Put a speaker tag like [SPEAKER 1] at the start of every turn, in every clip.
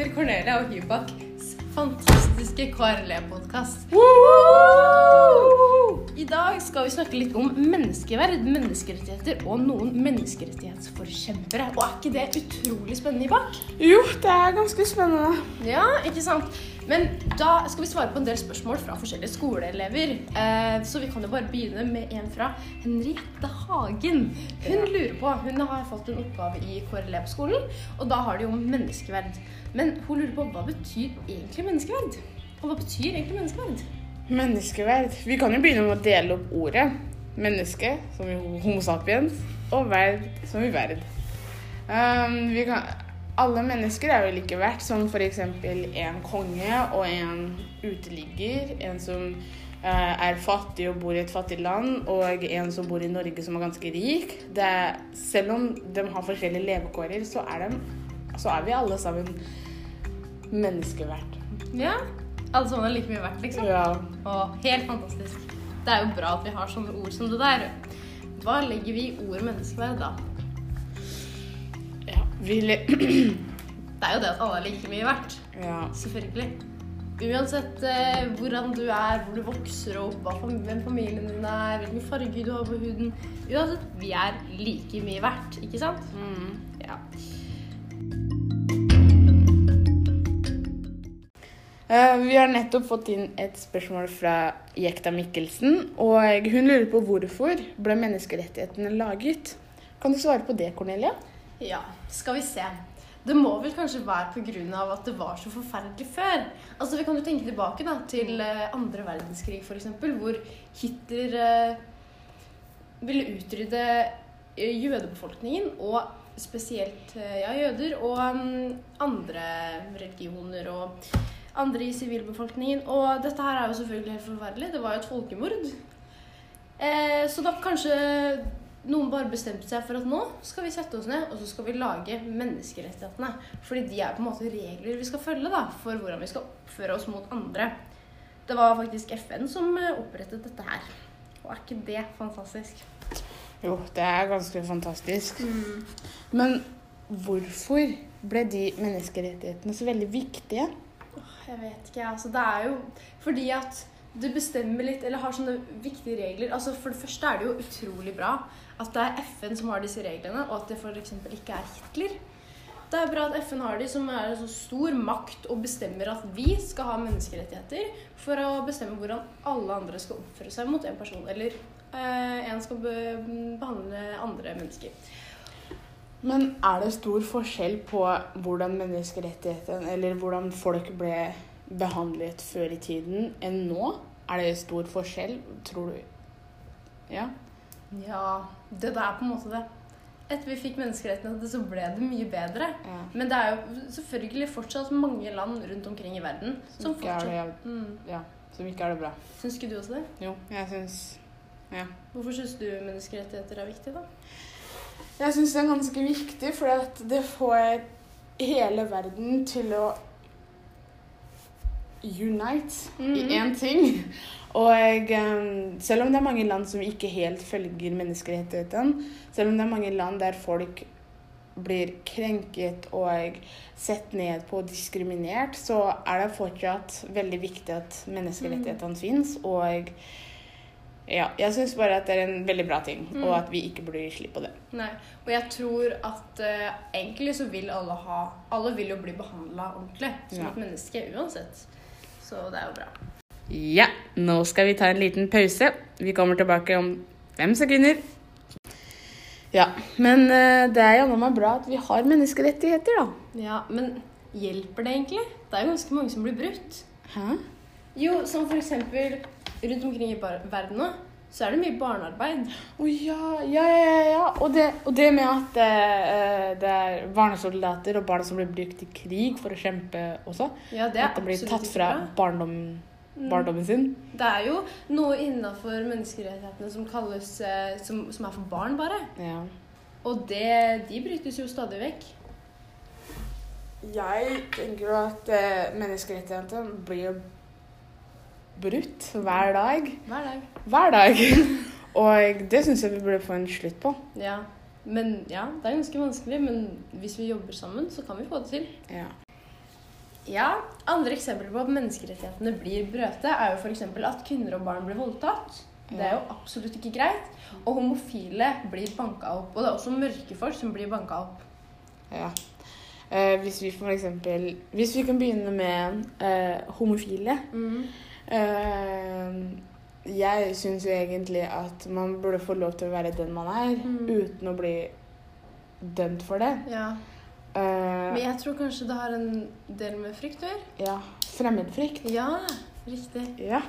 [SPEAKER 1] til Cornelia og Hybaks fantastiske KRLE-podkast. I dag skal vi snakke litt om menneskeverd, menneskerettigheter og noen menneskerettighetsforkjempere. Og er ikke det utrolig spennende, Hybak?
[SPEAKER 2] Jo, det er ganske spennende.
[SPEAKER 1] Ja, ikke sant? Men da skal vi svare på en del spørsmål fra forskjellige skoleelever. Eh, så vi kan jo bare begynne med en fra Henriette Hagen. Hun lurer på Hun har fått en oppgave i KRLE på skolen, og da har de om menneskeverd. Men hun lurer på hva betyr egentlig menneskeverd? Og hva betyr egentlig menneskeverd?
[SPEAKER 2] Menneskeverd. Vi kan jo begynne med å dele opp ordet. Menneske, som i Homo sapiens, og verd, som i verd. Um, vi kan, alle mennesker er jo like verdt, som f.eks. en konge og en uteligger. En som uh, er fattig og bor i et fattig land, og en som bor i Norge som er ganske rik. Er, selv om de har forskjellige levekårer, så er, de, så er vi alle sammen menneskeverdt.
[SPEAKER 1] Ja. Alle sammen er like mye verdt, liksom?
[SPEAKER 2] Ja.
[SPEAKER 1] Og helt fantastisk. Det er jo bra at vi har sånne ord som det der. Hva legger vi i ordet menneskeverd, da?
[SPEAKER 2] Ja,
[SPEAKER 1] Det er jo det at alle er like mye verdt.
[SPEAKER 2] ja.
[SPEAKER 1] Selvfølgelig. Uansett eh, hvordan du er, hvor du vokser opp, hvem familien din er, hvilken farge du har på huden Uansett, vi er like mye verdt, ikke sant?
[SPEAKER 2] Mm.
[SPEAKER 1] Ja.
[SPEAKER 2] Uh, Vi har nettopp fått inn et spørsmål fra Jekta Mikkelsen. Og hun lurer på hvorfor ble menneskerettighetene laget. Kan du svare på det, Cornelia?
[SPEAKER 1] Ja, skal vi se. Det må vel kanskje være pga. at det var så forferdelig før. Altså, Vi kan jo tenke tilbake da, til eh, andre verdenskrig, f.eks., hvor Hitler eh, ville utrydde eh, jødebefolkningen, og spesielt eh, ja, jøder, og um, andre religioner og andre i sivilbefolkningen. Og dette her er jo selvfølgelig helt forferdelig. Det var jo et folkemord. Eh, så da kanskje noen bare bestemte seg for at nå skal vi sette oss ned og så skal vi lage menneskerettighetene. Fordi de er på en måte regler vi skal følge da, for hvordan vi skal oppføre oss mot andre. Det var faktisk FN som eh, opprettet dette her. Og er ikke det fantastisk?
[SPEAKER 2] Jo, det er ganske fantastisk. Men hvorfor ble de menneskerettighetene så veldig viktige?
[SPEAKER 1] Jeg vet ikke, altså det er jo fordi at du bestemmer litt, eller har sånne viktige regler. Altså For det første er det jo utrolig bra at det er FN som har disse reglene, og at det f.eks. ikke er Hitler. Det er bra at FN har de som er en så stor makt og bestemmer at vi skal ha menneskerettigheter for å bestemme hvordan alle andre skal oppføre seg mot en person, eller eh, en skal be behandle andre mennesker.
[SPEAKER 2] Men er det stor forskjell på hvordan menneskerettighetene, eller hvordan folk ble behandlet før i tiden, enn nå? Er det stor forskjell, tror du? Ja?
[SPEAKER 1] Ja, det er på en måte det. Etter vi fikk menneskerettighetene, så ble det mye bedre.
[SPEAKER 2] ja.
[SPEAKER 1] Men det er jo selvfølgelig fortsatt mange land rundt omkring i verden som
[SPEAKER 2] ikke er det,
[SPEAKER 1] mm.
[SPEAKER 2] ja. Som ikke er det bra.
[SPEAKER 1] Syns ikke du også det?
[SPEAKER 2] Jo, jeg syns Ja.
[SPEAKER 1] Hvorfor syns du menneskerettigheter er viktig, da?
[SPEAKER 2] Jeg syns det er ganske viktig, for det får hele verden til å unite i
[SPEAKER 1] Mhm.
[SPEAKER 2] én ting. Og eh, selv om det er mange land som ikke helt følger menneskerettighetene, selv om det er mange land der folk blir krenket og sett ned på og diskriminert, så er det fortsatt veldig viktig at menneskerettighetene fins. Og ja, jeg syns bare at det er en veldig bra ting,
[SPEAKER 1] Mm.
[SPEAKER 2] og at vi ikke burde gi slipp på det.
[SPEAKER 1] Nei. Og jeg tror at uh, egentlig så vil alle ha Alle vil jo bli behandla ordentlig som
[SPEAKER 2] Ja.
[SPEAKER 1] et menneske uansett. Så det er jo bra.
[SPEAKER 2] Ja, nå skal vi ta en liten pause. Vi kommer tilbake om fem sekunder. Ja, men eh, det er jammen meg bra at vi har menneskerettigheter, da.
[SPEAKER 1] Ja, Men hjelper det egentlig? Det er jo ganske mange som blir brutt.
[SPEAKER 2] Hæ?
[SPEAKER 1] Jo, som for eksempel rundt omkring i verden nå, så er det mye barnearbeid.
[SPEAKER 2] Å ja, ja, ja, ja, ja. Og det, og det med at det, det er barnesoldater og barn som blir brukt i krig for å kjempe også.
[SPEAKER 1] Ja, det er
[SPEAKER 2] at det blir tatt fra barndom,
[SPEAKER 1] Mm.
[SPEAKER 2] barndommen sin.
[SPEAKER 1] Det er jo noe innafor menneskerettighetene som kalles eh, som, som er for barn, bare.
[SPEAKER 2] Ja.
[SPEAKER 1] Og det, de brytes jo stadig vekk.
[SPEAKER 2] Jeg tenker jo at eh, menneskerettighetene blir brutt hver dag.
[SPEAKER 1] Hver dag.
[SPEAKER 2] Hver dag. Og det syns jeg vi burde få en slutt på.
[SPEAKER 1] Ja. Men ja, det er ganske vanskelig. Men hvis vi jobber sammen, så kan vi få det til.
[SPEAKER 2] Ja.
[SPEAKER 1] Ja, Andre eksempler på at menneskerettighetene blir brøte, er jo f.eks. at kvinner og barn blir voldtatt. Det er jo absolutt ikke greit. Og homofile blir banka opp. Og det er også mørke folk som blir banka opp.
[SPEAKER 2] Ja. Eh, hvis vi for eksempel Hvis vi kan begynne med eh, homofile eh, Jeg syns egentlig at man burde få lov til å være den man er,
[SPEAKER 1] Mm.
[SPEAKER 2] uten å bli dømt for det.
[SPEAKER 1] Ja.
[SPEAKER 2] Uh,
[SPEAKER 1] Men jeg tror kanskje det har en del med frykt å gjøre.
[SPEAKER 2] ja. Fremmedfrykt.
[SPEAKER 1] Ja, riktig.
[SPEAKER 2] Ja.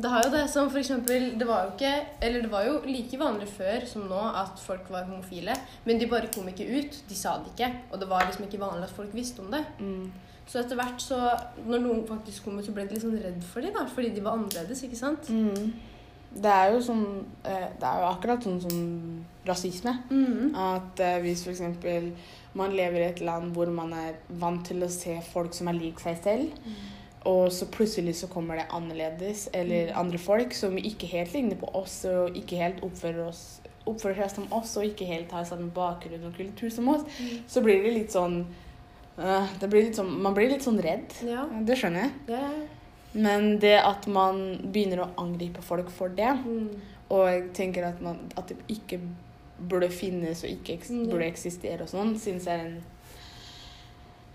[SPEAKER 1] Det har jo det som for eksempel, det var jo ikke, eller det var jo like vanlig før som nå at folk var homofile, men de bare kom ikke ut. De sa det ikke, og det var liksom ikke vanlig at folk visste om det.
[SPEAKER 2] Mm.
[SPEAKER 1] Så etter hvert så, når noen faktisk kom ut, så ble de sånn redd for dem da, fordi de var annerledes, ikke sant?
[SPEAKER 2] Mm. Det er jo sånn eh, Det er jo akkurat sånn som rasisme.
[SPEAKER 1] Mm.
[SPEAKER 2] At eh, hvis f.eks. man lever i et land hvor man er vant til å se folk som er lik seg selv, og så plutselig så kommer det annerledes, eller andre folk som ikke helt ligner på oss, og ikke helt oppfører, oss, oppfører seg som oss, og ikke helt har samme bakgrunn og kultur som oss,
[SPEAKER 1] Mm.
[SPEAKER 2] så blir det litt sånn uh, det blir litt sånn, Man blir litt sånn redd.
[SPEAKER 1] Ja,
[SPEAKER 2] Det skjønner jeg.
[SPEAKER 1] ja, ja.
[SPEAKER 2] Men det at man begynner å angripe folk for det,
[SPEAKER 1] Mm.
[SPEAKER 2] og jeg tenker at, man, at det ikke burde finnes og ikke eks
[SPEAKER 1] Mm.
[SPEAKER 2] burde eksistere og sånn, syns jeg er en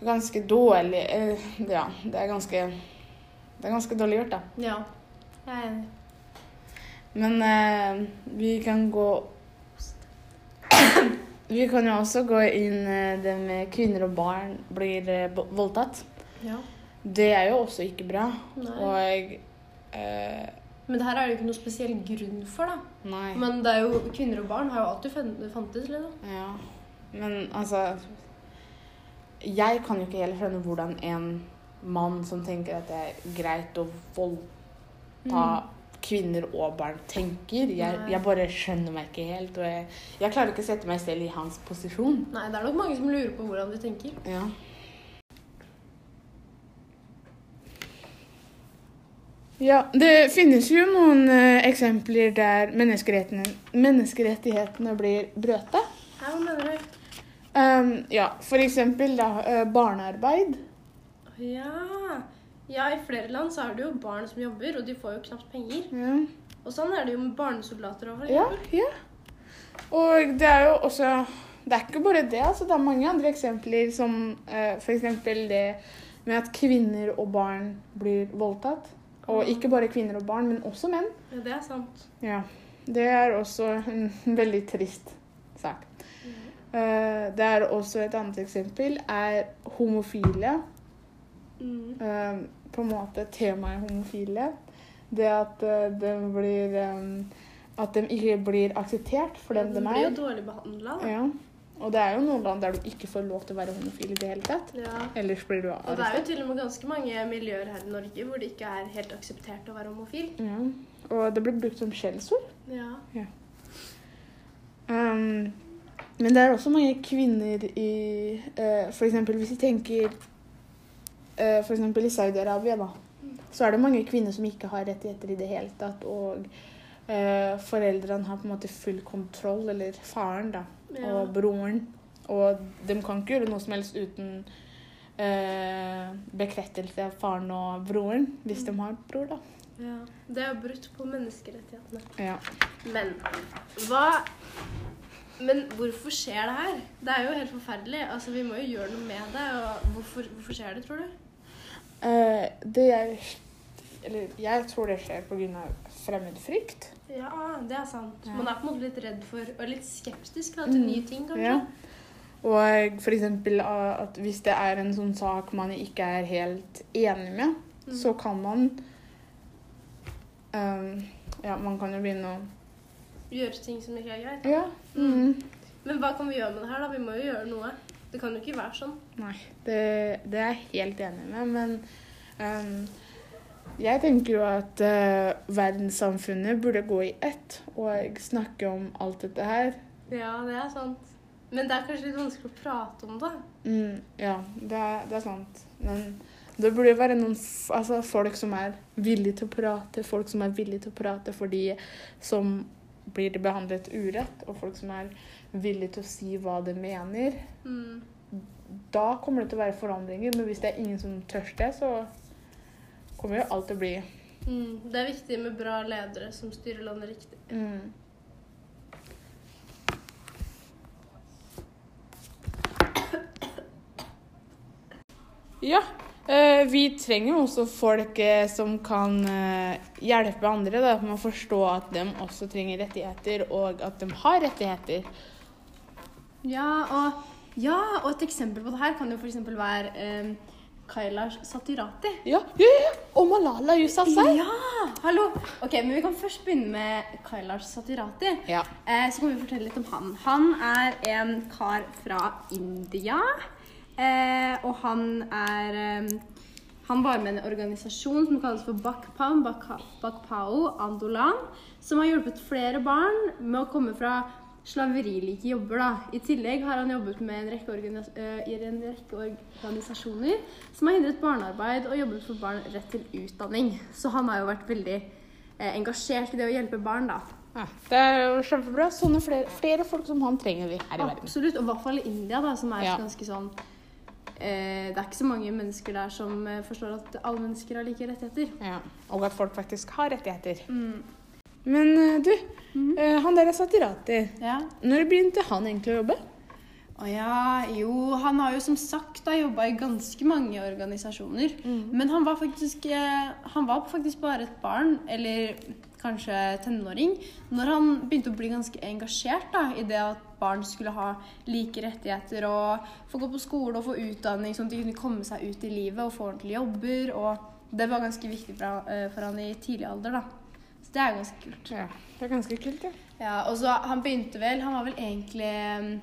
[SPEAKER 2] ganske dårlig eh, Ja, det er ganske Det er ganske dårlig gjort, da.
[SPEAKER 1] Ja, jeg er enig.
[SPEAKER 2] Men eh, vi kan gå Vi kan jo også gå inn eh, det med kvinner og barn blir eh, voldtatt.
[SPEAKER 1] Ja.
[SPEAKER 2] Det er jo også ikke bra.
[SPEAKER 1] Nei.
[SPEAKER 2] Og eh,
[SPEAKER 1] Men det her er det jo ikke noe spesiell grunn for, da.
[SPEAKER 2] Nei.
[SPEAKER 1] Men det er jo, kvinner og barn har jo alltid fantes, liksom.
[SPEAKER 2] Ja, men altså Jeg kan jo ikke heller skjønne hvordan en mann som tenker at det er greit å voldta kvinner og barn, tenker. Jeg, jeg bare skjønner meg ikke helt. Og jeg, jeg klarer ikke å sette meg selv i hans posisjon.
[SPEAKER 1] Nei, det er nok mange som lurer på hvordan du tenker.
[SPEAKER 2] Ja. Ja, det finnes jo noen uh, eksempler der menneskerettighetene, menneskerettighetene blir brøte.
[SPEAKER 1] Hva mener du?
[SPEAKER 2] Um, ja, for eksempel da, eh, barnearbeid.
[SPEAKER 1] Ja. ja, i flere land så er det jo barn som jobber, og de får jo knapt penger.
[SPEAKER 2] Ja.
[SPEAKER 1] Og sånn er det jo med barnesoldater for
[SPEAKER 2] ja, ja. Og det er jo også Det er ikke bare det, altså. Det er mange andre eksempler som uh, for eksempel det med at kvinner og barn blir voldtatt. Og ikke bare kvinner og barn, men også menn.
[SPEAKER 1] Ja, det er sant.
[SPEAKER 2] Ja. Det er også en veldig trist sak. Eh, det er også et annet eksempel er homofile.
[SPEAKER 1] Mm.
[SPEAKER 2] eh, på en måte temaet homofile. Det at eh, de blir At de ikke blir akseptert for den
[SPEAKER 1] de er.
[SPEAKER 2] de
[SPEAKER 1] blir jo dårlig behandla.
[SPEAKER 2] Ja. Og det er jo noen land der du ikke får lov til å være homofil i det hele tatt.
[SPEAKER 1] Ja.
[SPEAKER 2] Ellers blir du
[SPEAKER 1] Og det er jo til og med ganske mange miljøer her i Norge hvor det ikke er helt akseptert å være homofil.
[SPEAKER 2] Ja. Og det blir brukt som skjellsord.
[SPEAKER 1] Ja.
[SPEAKER 2] Um, men det er også mange kvinner i For eksempel hvis vi tenker For eksempel i Saudi-Arabia, da. Så er det mange kvinner som ikke har rettigheter i det hele tatt. Og uh, foreldrene har på en måte full kontroll, eller faren, da.
[SPEAKER 1] Ja.
[SPEAKER 2] Og broren. Og de kan ikke gjøre noe som helst uten uh, bekreftelse av faren og broren. Hvis de har bror, da.
[SPEAKER 1] ja. Det er brutt på menneskerettighetene.
[SPEAKER 2] Ja.
[SPEAKER 1] Men hva Men hvorfor skjer det her? Det er jo helt forferdelig. Altså, Vi må jo gjøre noe med det. Og hvorfor, hvorfor skjer det, tror du?
[SPEAKER 2] Uh, det jeg Eller jeg tror det skjer pga. fremmedfrykt.
[SPEAKER 1] Ja, det er sant. Man er på en måte litt redd for Og litt skeptisk da, til
[SPEAKER 2] Mm.
[SPEAKER 1] nye ting, kanskje.
[SPEAKER 2] Ja. Og uh, at hvis det er en sånn sak man ikke er helt enig med,
[SPEAKER 1] Mm.
[SPEAKER 2] så kan man um, Ja, man kan jo begynne å
[SPEAKER 1] Gjøre ting som ikke er greit.
[SPEAKER 2] Ja. Mm.
[SPEAKER 1] Men hva kan vi gjøre med det her, da? Vi må jo gjøre noe. Det kan jo ikke være sånn.
[SPEAKER 2] Nei, det, det er jeg helt enig med, men um, jeg tenker jo at uh, verdenssamfunnet burde gå i ett og snakke om alt dette her.
[SPEAKER 1] Ja, det er sant. Men det er kanskje litt vanskelig å prate om det.
[SPEAKER 2] Mm, ja, det er, det er sant. Men det burde jo være noen f altså folk som er villige til å prate, folk som er villige til å prate for de som blir det behandlet urett, og folk som er villige til å si hva de mener.
[SPEAKER 1] Mm.
[SPEAKER 2] da kommer det til å være forandringer. Men hvis det er ingen som tør det, så kommer jo alt til å bli
[SPEAKER 1] Mm, det er viktig med bra ledere som styrer landet riktig.
[SPEAKER 2] mm. Ja. Eh, vi trenger jo også folk eh, som kan eh, hjelpe andre da, med å forstå at de også trenger rettigheter, og at de har rettigheter.
[SPEAKER 1] Ja, og, ja, og et eksempel på det her kan jo f.eks. være eh, Kailash Satirati.
[SPEAKER 2] Ja, ja, ja. Og Malala Yousafzai.
[SPEAKER 1] Ja! Hallo! Ok, men Vi kan først begynne med Kailash Satirati.
[SPEAKER 2] Ja.
[SPEAKER 1] Eh, så kan vi fortelle litt om han. Han er en kar fra India. Og han er eh, Han var med en organisasjon som kalles for Bakpam, Bakpao Andolan, som har hjulpet flere barn med å komme fra slaverilike jobber. da. I tillegg har han jobbet med en rekke, eh, i en rekke organisasjoner som har hindret barnearbeid og jobbet for barn rett til utdanning. Så han har jo vært veldig eh, engasjert i det å hjelpe barn. da.
[SPEAKER 2] Ja, det er jo kjempebra. Sånne flere, flere folk som han trenger vi her i verden.
[SPEAKER 1] Absolutt, og i hvert fall i India, da, som er
[SPEAKER 2] Ja.
[SPEAKER 1] ganske sånn Det er ikke så mange mennesker der som eh, forstår at alle mennesker har like rettigheter.
[SPEAKER 2] Ja. Og at folk faktisk har rettigheter.
[SPEAKER 1] Mm.
[SPEAKER 2] Men eh, du, eh, han der er Satirati.
[SPEAKER 1] Ja.
[SPEAKER 2] Når begynte han egentlig å jobbe?
[SPEAKER 1] Å ja, jo, han har jo som sagt jobba i ganske mange organisasjoner. Men han var faktisk eh, Han var faktisk bare et barn, eller kanskje tenåring, når han begynte å bli ganske engasjert da, i det at barn skulle ha like rettigheter og få gå på skole og få utdanning, sånn at de kunne komme seg ut i livet og få ordentlige jobber. Og det var ganske viktig for, han- eh, for han i tidlig alder, da. Så det er ganske kult.
[SPEAKER 2] Ja, det er ganske kult, ja.
[SPEAKER 1] Ja, og så Han begynte vel Han var vel egentlig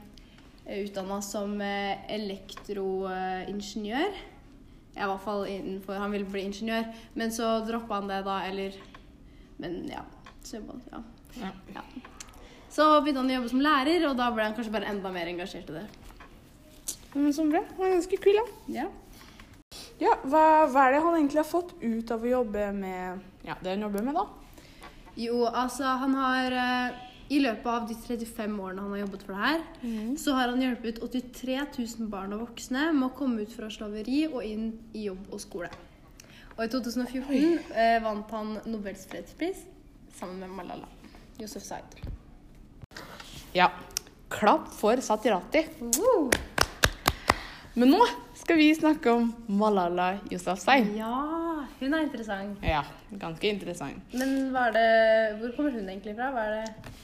[SPEAKER 1] eh, utdanna som eh, elektroingeniør. Ja, I hvert fall innenfor Han ville bli ingeniør, men så droppa han det da, eller Men ja. Så, ja. ja.
[SPEAKER 2] Ja.
[SPEAKER 1] Så begynte han å jobbe som lærer, og da ble han kanskje bare enda mer engasjert i det.
[SPEAKER 2] Men så bra. Han er ganske kul, da.
[SPEAKER 1] Ja.
[SPEAKER 2] Ja, hva, hva er det han egentlig har fått ut av å jobbe med ja, det han jobber med, da?
[SPEAKER 1] Jo, altså, han har eh, I løpet av de 35 årene han har jobbet for det her, så har han hjulpet 83 000 barn og voksne med å komme ut fra slaveri og inn i jobb og skole. Og i 2014 eh, vant han Nobels fredspris sammen med Malala Yousafzai.
[SPEAKER 2] Ja. Klapp for Satirati. Men nå skal vi snakke om Malala Yousafzai.
[SPEAKER 1] Ja, hun er interessant.
[SPEAKER 2] Ja, ganske interessant.
[SPEAKER 1] Men det, hvor kommer hun egentlig fra? Hva er det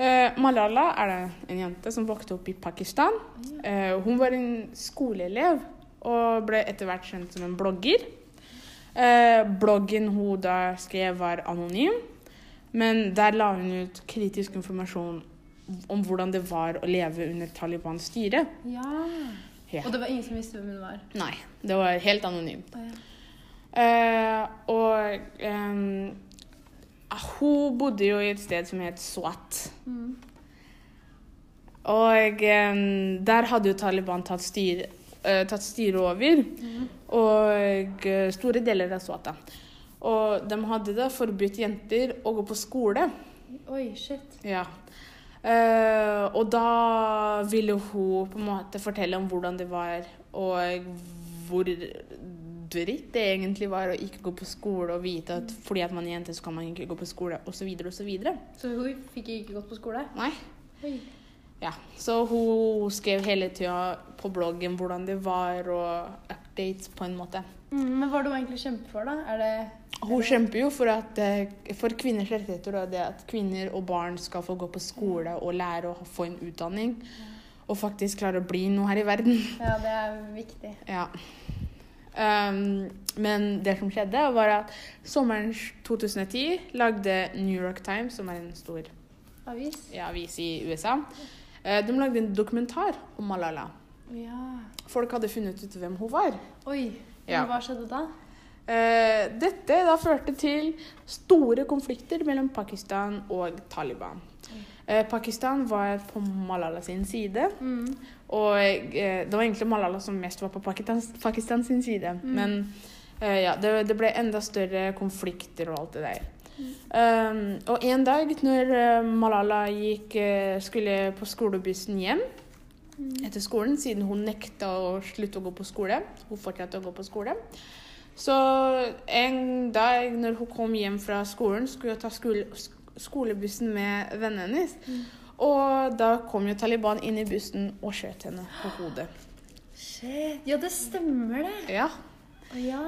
[SPEAKER 2] Eh, Malala er det en jente som vokste opp i Pakistan. Eh, hun var en skoleelev og ble etter hvert kjent som en blogger. Eh, bloggen hun da skrev, var anonym, men der la hun ut kritisk informasjon om hvordan det var å leve under Talibans styre.
[SPEAKER 1] Ja.
[SPEAKER 2] Ja.
[SPEAKER 1] Og det var ingen som visste hvem hun var.
[SPEAKER 2] Nei, det var helt anonymt.
[SPEAKER 1] Oh, ja.
[SPEAKER 2] Uh, og um, hun bodde jo i et sted som het Swat.
[SPEAKER 1] Mm.
[SPEAKER 2] Og um, der hadde jo Taliban tatt styre, tatt styre over. Og eh, store deler av Swat. da. Og de hadde da forbudt jenter å gå på skole.
[SPEAKER 1] Oi, shit.
[SPEAKER 2] Ja. Eh, og da ville hun på en måte fortelle om hvordan det var, og hvor dritt det egentlig var å ikke gå på skole og vite at fordi at man er jente, så kan man ikke gå på skole, osv., osv.
[SPEAKER 1] Så hun fikk ikke gått på skole?
[SPEAKER 2] Nei.
[SPEAKER 1] Oi.
[SPEAKER 2] Ja. Så hun skrev hele tida på bloggen hvordan det var, og updates på en måte.
[SPEAKER 1] Mm, men hva er det hun egentlig kjemper for, da? Er det
[SPEAKER 2] Hun kjemper jo for, at, eh, for kvinners rettigheter og det at kvinner og barn skal få gå på skole og lære å få en utdanning. Og faktisk klare å bli noe her i verden.
[SPEAKER 1] Ja, det er viktig.
[SPEAKER 2] Ja. Um, men det som skjedde, var at sommeren 2010 lagde New York Times, som er en stor
[SPEAKER 1] Avis?
[SPEAKER 2] ja, avis i USA, eh, de lagde en dokumentar om Malala.
[SPEAKER 1] Ja.
[SPEAKER 2] Folk hadde funnet ut hvem hun var.
[SPEAKER 1] Oi.
[SPEAKER 2] Ja.
[SPEAKER 1] Hva skjedde da?
[SPEAKER 2] Eh, dette da førte til store konflikter mellom Pakistan og Taliban. Eh, Pakistan var på Malala sin side,
[SPEAKER 1] Mm.
[SPEAKER 2] og eh, det var egentlig Malala som mest var på Pakistan, Pakistan sin side. Men eh, ja, det, det ble enda større konflikter og alt det der. Um, og en dag når eh, Malala gikk, eh, skulle på skolebussen hjem, etter skolen, siden hun nekta å slutte å gå på skole. Hun fortsatte å gå på skole. Så en dag når hun kom hjem fra skolen, skulle hun ta skole, skolebussen med vennene hennes. Og da kom jo Taliban inn i bussen og skjøt henne på hodet.
[SPEAKER 1] Shit. Ja, det stemmer, det.
[SPEAKER 2] Ja.
[SPEAKER 1] Ja.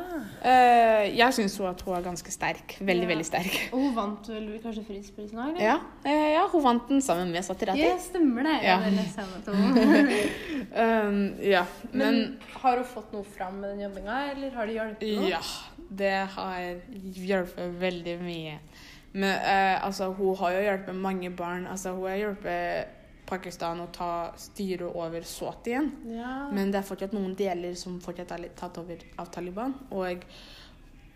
[SPEAKER 2] Uh, jeg syns hun at hun er ganske sterk. Veldig,
[SPEAKER 1] Ja.
[SPEAKER 2] veldig sterk.
[SPEAKER 1] Og hun vant vel kanskje fredsprisen òg.
[SPEAKER 2] Ja, Uh, ja, hun vant den sammen med Satirati.
[SPEAKER 1] Ja, stemmer det. Ja.
[SPEAKER 2] Um, ja,
[SPEAKER 1] Men,
[SPEAKER 2] men
[SPEAKER 1] har hun fått noe fram med den jobbinga, eller har det hjulpet noe?
[SPEAKER 2] Ja, det har hjulpet veldig mye. Men uh, altså, hun har jo hjulpet mange barn. Altså, hun har hjulpet Pakistan å ta styret over Swat igjen.
[SPEAKER 1] Ja.
[SPEAKER 2] Men det er fortsatt noen deler som fortsatt er tatt over av Taliban. Og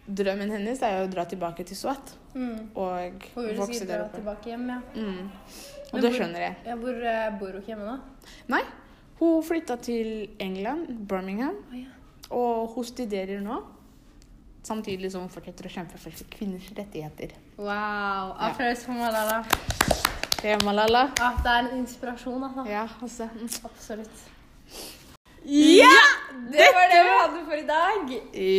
[SPEAKER 2] drømmen hennes er jo å dra tilbake til Swat
[SPEAKER 1] mm.
[SPEAKER 2] og vokse der oppe.
[SPEAKER 1] tilbake hjem, ja.
[SPEAKER 2] Mm. Og
[SPEAKER 1] Men
[SPEAKER 2] det skjønner jeg.
[SPEAKER 1] ja hvor uh, bor hun ikke hjemme nå?
[SPEAKER 2] Nei, hun flytta til England, Birmingham,
[SPEAKER 1] oh, ja.
[SPEAKER 2] og hun studerer nå. Samtidig som hun fortsetter å kjempe for kvinners rettigheter.
[SPEAKER 1] Wow. Applaus for da
[SPEAKER 2] Det er Malala.
[SPEAKER 1] Ja, det er en inspirasjon, altså.
[SPEAKER 2] Ja, altså.
[SPEAKER 1] Absolutt.
[SPEAKER 2] Ja!
[SPEAKER 1] Det var det vi hadde for i dag.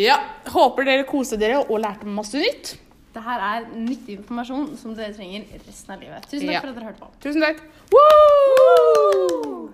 [SPEAKER 2] Ja. Håper dere koste dere og lærte masse nytt.
[SPEAKER 1] Det her er nyttig informasjon som dere trenger resten av livet. Tusen takk
[SPEAKER 2] Ja.
[SPEAKER 1] for at dere hørte på.
[SPEAKER 2] Tusen takk. Woo!